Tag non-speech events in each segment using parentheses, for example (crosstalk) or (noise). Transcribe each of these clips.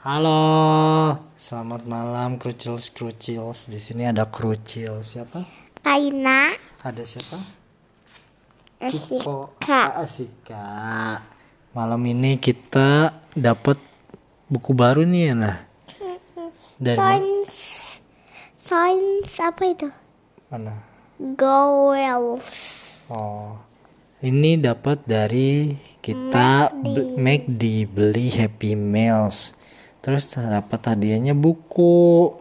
Halo, selamat malam Krucils Krucils. Di sini ada Krucil. Siapa? Taina Ada siapa? Asika Asika. Malam ini kita dapat buku baru nih ya nah. Dari ma- Sains Sains apa itu? mana? Goels Oh, ini dapat dari kita be- McD beli Happy Meals. Terus dapat hadiahnya buku.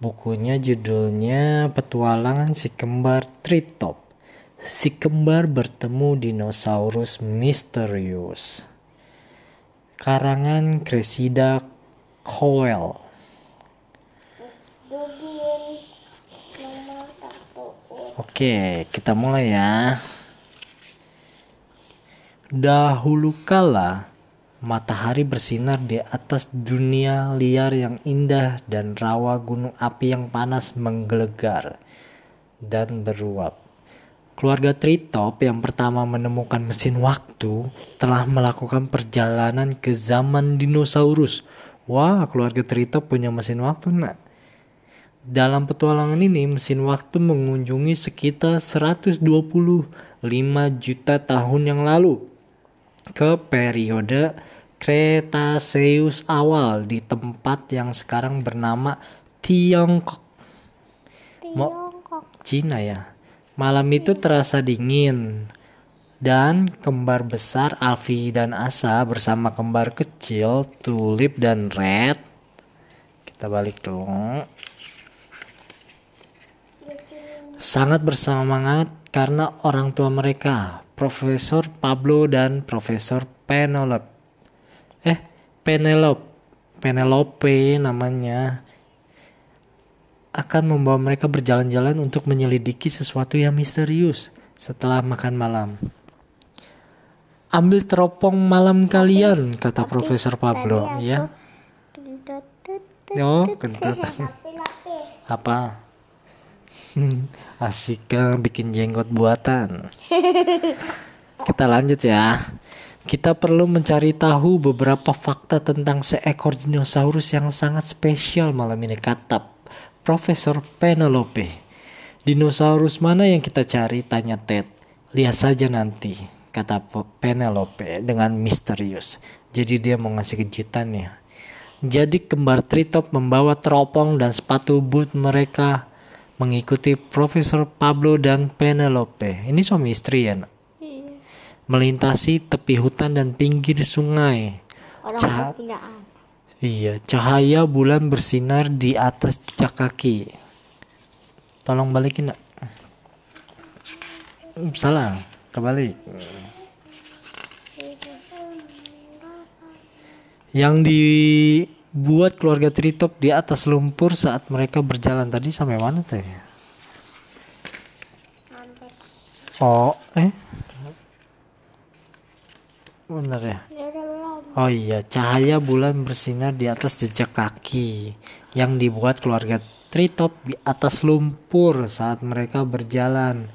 Bukunya judulnya Petualangan si kembar Tritop. Si kembar bertemu dinosaurus misterius. Karangan Cressida Cowell. Oke, kita mulai ya. Dahulu kala, matahari bersinar di atas dunia liar yang indah dan rawa gunung api yang panas menggelegar dan beruap. Keluarga Tritop yang pertama menemukan mesin waktu telah melakukan perjalanan ke zaman dinosaurus. Wah, keluarga Tritop punya mesin waktu, nak. Dalam petualangan ini, mesin waktu mengunjungi sekitar 125 juta tahun yang lalu ke periode Cretaceous awal di tempat yang sekarang bernama Tiongkok. Tiongkok Cina ya. Malam itu terasa dingin dan kembar besar Alfi dan Asa bersama kembar kecil Tulip dan Red. Kita balik dong. Sangat bersemangat karena orang tua mereka, Profesor Pablo dan Profesor Penelope. Penelope. Penelope namanya akan membawa mereka berjalan-jalan untuk menyelidiki sesuatu yang misterius setelah makan malam. Ambil teropong malam kalian, kata Profesor Pablo. Ya, oh, kentut. (laughs) Apa? (laughs) Asik kan bikin jenggot buatan. (laughs) Kita lanjut ya. Kita perlu mencari tahu beberapa fakta tentang seekor dinosaurus yang sangat spesial malam ini kata Profesor Penelope. Dinosaurus mana yang kita cari? Tanya Ted. Lihat saja nanti, kata Pe- Penelope dengan misterius. Jadi dia mau ngasih kejutannya. Jadi kembar Tritop membawa teropong dan sepatu boot mereka mengikuti Profesor Pablo dan Penelope. Ini suami istri ya. Melintasi tepi hutan dan pinggir sungai. Orang Ca- ketinggalan. Iya, cahaya bulan bersinar di atas jejak kaki. Tolong balikin, nak. Salah, kebalik. Yang dibuat keluarga Tritop di atas lumpur saat mereka berjalan tadi sampai mana teh? Sampai Oh, eh? Bener ya? ya. Oh iya, cahaya bulan bersinar di atas jejak kaki yang dibuat keluarga Tritop di atas lumpur saat mereka berjalan.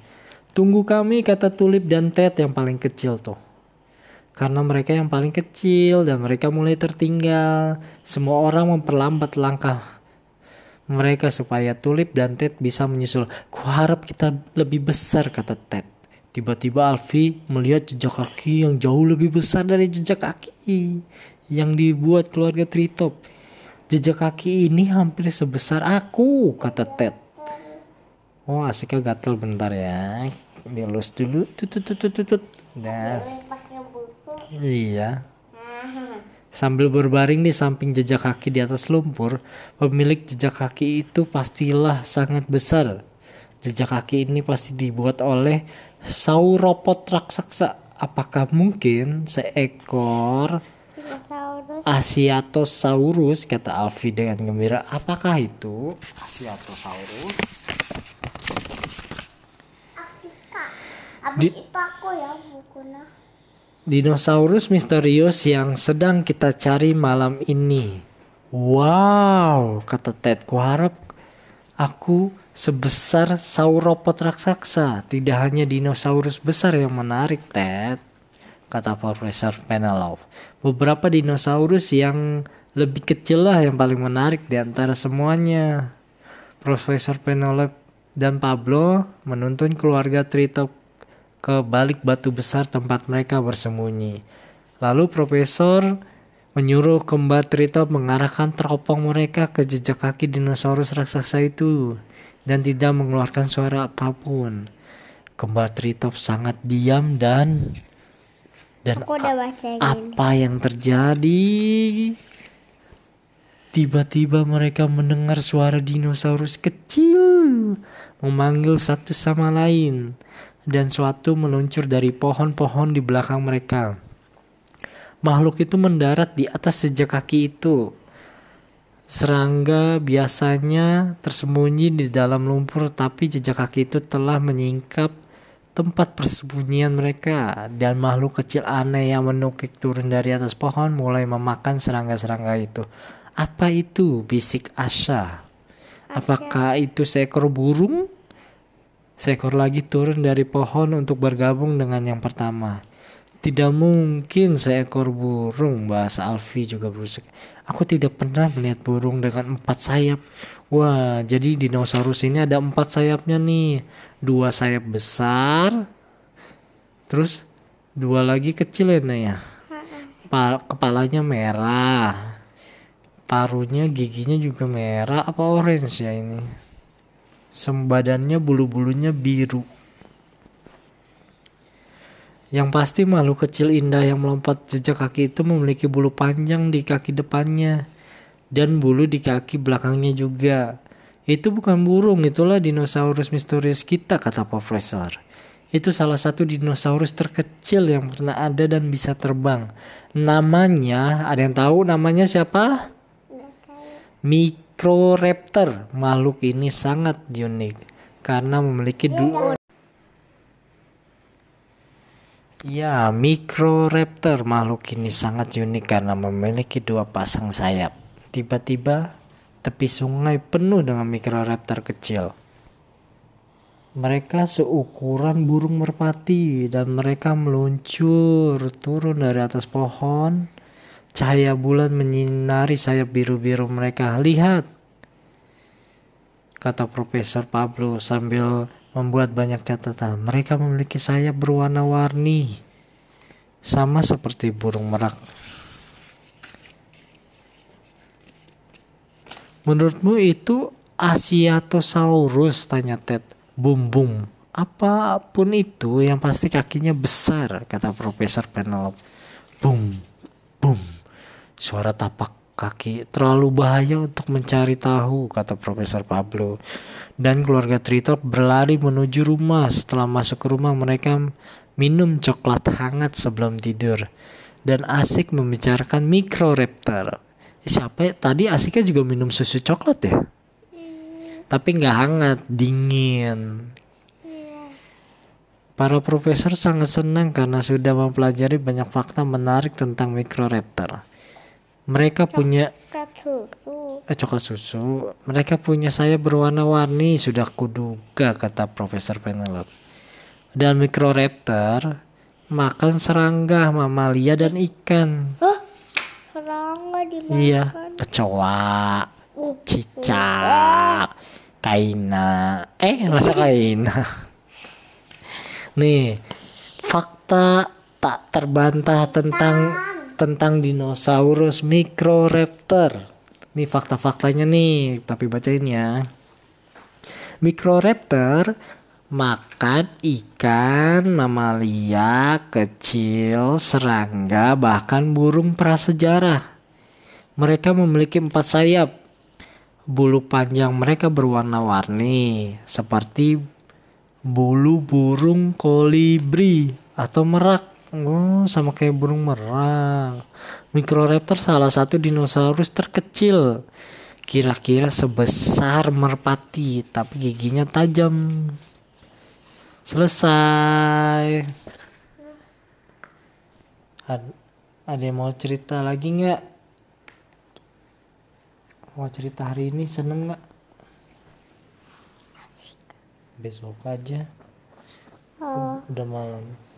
Tunggu kami, kata Tulip dan Ted yang paling kecil tuh. Karena mereka yang paling kecil dan mereka mulai tertinggal, semua orang memperlambat langkah mereka supaya Tulip dan Ted bisa menyusul. Kuharap kita lebih besar, kata Ted. Tiba-tiba Alfie melihat jejak kaki yang jauh lebih besar dari jejak kaki yang dibuat keluarga Tritop. Jejak kaki ini hampir sebesar aku, kata Ted. Oh, asiknya gatel bentar ya. Dilus dulu. Tut, tut, tut, tut, tut. Nah, iya. Sambil berbaring di samping jejak kaki di atas lumpur, pemilik jejak kaki itu pastilah sangat besar. Jejak kaki ini pasti dibuat oleh sauropod raksasa. Apakah mungkin seekor Dinosaurus. Asiatosaurus kata Alfi dengan gembira. Apakah itu Asiatosaurus? Di- itu aku ya bukunya. Dinosaurus misterius yang sedang kita cari malam ini. Wow, kata Ted. Kuharap aku sebesar sauropod raksasa. Tidak hanya dinosaurus besar yang menarik, Ted. Kata Profesor Penelope. Beberapa dinosaurus yang lebih kecil lah yang paling menarik di antara semuanya. Profesor Penelope dan Pablo menuntun keluarga Tritop ke balik batu besar tempat mereka bersembunyi. Lalu Profesor menyuruh kembar Tritop mengarahkan teropong mereka ke jejak kaki dinosaurus raksasa itu dan tidak mengeluarkan suara apa pun. Kembar Tritop sangat diam dan dan Aku udah bacain. apa yang terjadi? Tiba-tiba mereka mendengar suara dinosaurus kecil memanggil satu sama lain dan suatu meluncur dari pohon-pohon di belakang mereka. Makhluk itu mendarat di atas jejak kaki itu. Serangga biasanya tersembunyi di dalam lumpur tapi jejak kaki itu telah menyingkap tempat persembunyian mereka dan makhluk kecil aneh yang menukik turun dari atas pohon mulai memakan serangga-serangga itu. Apa itu? Bisik Asha. Apakah itu seekor burung? Seekor lagi turun dari pohon untuk bergabung dengan yang pertama. Tidak mungkin seekor burung, bahasa Alfi juga berusik. Aku tidak pernah melihat burung dengan empat sayap. Wah, jadi dinosaurus ini ada empat sayapnya nih. Dua sayap besar, terus dua lagi kecil ya, Nay, ya. Pa- kepalanya merah, parunya giginya juga merah apa orange ya ini. Sembadannya bulu-bulunya biru. Yang pasti makhluk kecil indah yang melompat jejak kaki itu memiliki bulu panjang di kaki depannya dan bulu di kaki belakangnya juga. Itu bukan burung, itulah dinosaurus misterius kita kata profesor. Itu salah satu dinosaurus terkecil yang pernah ada dan bisa terbang. Namanya, ada yang tahu namanya siapa? Microraptor. Makhluk ini sangat unik karena memiliki dua Ya, Microraptor makhluk ini sangat unik karena memiliki dua pasang sayap. Tiba-tiba, tepi sungai penuh dengan Microraptor kecil. Mereka seukuran burung merpati dan mereka meluncur turun dari atas pohon. Cahaya bulan menyinari sayap biru-biru mereka. Lihat, kata Profesor Pablo sambil membuat banyak catatan. Mereka memiliki sayap berwarna-warni, sama seperti burung merak. Menurutmu itu Asiatosaurus? Tanya Ted. Bum bum. Apa pun itu, yang pasti kakinya besar, kata Profesor Penelope. Bum, bum. Suara tapak kaki terlalu bahaya untuk mencari tahu, kata Profesor Pablo. Dan keluarga Tritop berlari menuju rumah. Setelah masuk ke rumah, mereka minum coklat hangat sebelum tidur. Dan asik membicarakan Microraptor. Siapa ya? Tadi asiknya juga minum susu coklat ya? Tapi nggak hangat, dingin. Para profesor sangat senang karena sudah mempelajari banyak fakta menarik tentang Microraptor. Mereka punya Coklat susu. eh, coklat susu. Mereka punya sayap berwarna-warni, sudah kuduga kata Profesor Penelope. Dan Microraptor makan serangga, mamalia dan ikan. Hah? Serangga dimakan. Iya, kecoa, Uh, cicak, kaina. Eh, masa kaina? (laughs) Nih, fakta tak terbantah tentang tentang dinosaurus Microraptor. Nih fakta-faktanya nih, tapi bacain ya. Microraptor makan ikan, mamalia, kecil, serangga, bahkan burung prasejarah. Mereka memiliki empat sayap. Bulu panjang mereka berwarna-warni, seperti bulu burung kolibri atau merak. Oh, sama kayak burung merak. Microraptor salah satu dinosaurus terkecil. Kira-kira sebesar merpati, tapi giginya tajam. Selesai. Ad- ada yang mau cerita lagi nggak? Mau cerita hari ini seneng nggak? Besok aja. Oh, Udah malam.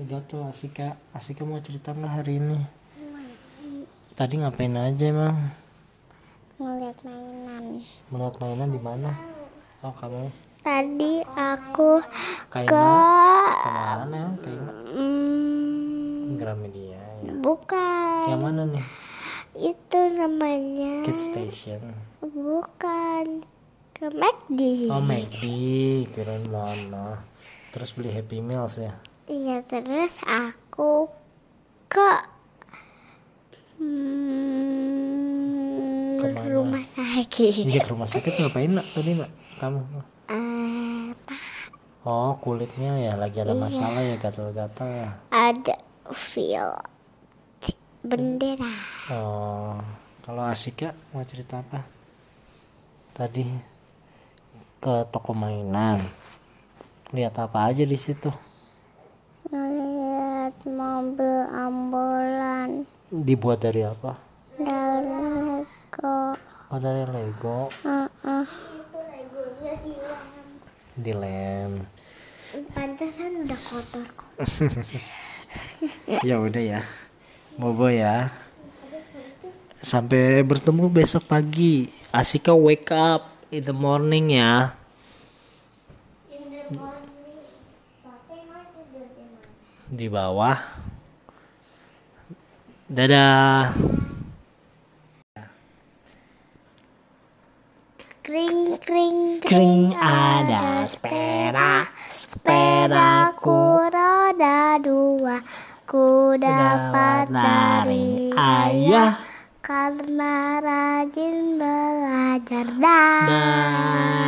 Udah tuh Asika. Asika mau cerita nggak hari ini? Tadi ngapain aja emang? ngeliat mainan. Melihat mainan di mana? Oh kamu Tadi aku Kaina ke ke mana? Kaina hmm, Gramedia ya. bukan Yang mana nih? itu namanya Kids Station. bukan ke McD. Oh McD, kirain mana? Terus beli Happy Meals ya? Iya terus aku ke hmm, Ke mana? rumah sakit. Iya ke rumah sakit ngapain nak tadi nak? Kamu? Eh, Oh kulitnya ya lagi ada masalah ya gatal-gatal ya. ada feel bendera. Oh kalau asik ya mau cerita apa? Tadi ke toko mainan. Lihat apa aja di situ? Mobil ambulan Dibuat dari apa? dari Lego. Oh dari Lego. Uh-uh. Dilem. Pantesan udah kotor kok. (laughs) ya udah ya bobo ya sampai bertemu besok pagi Asika wake up in the morning ya di bawah dadah. Kring kring kring ada sepeda. Sepedaku. roda dua. Ku dapat dari ayah. Karena rajin belajar. Dah.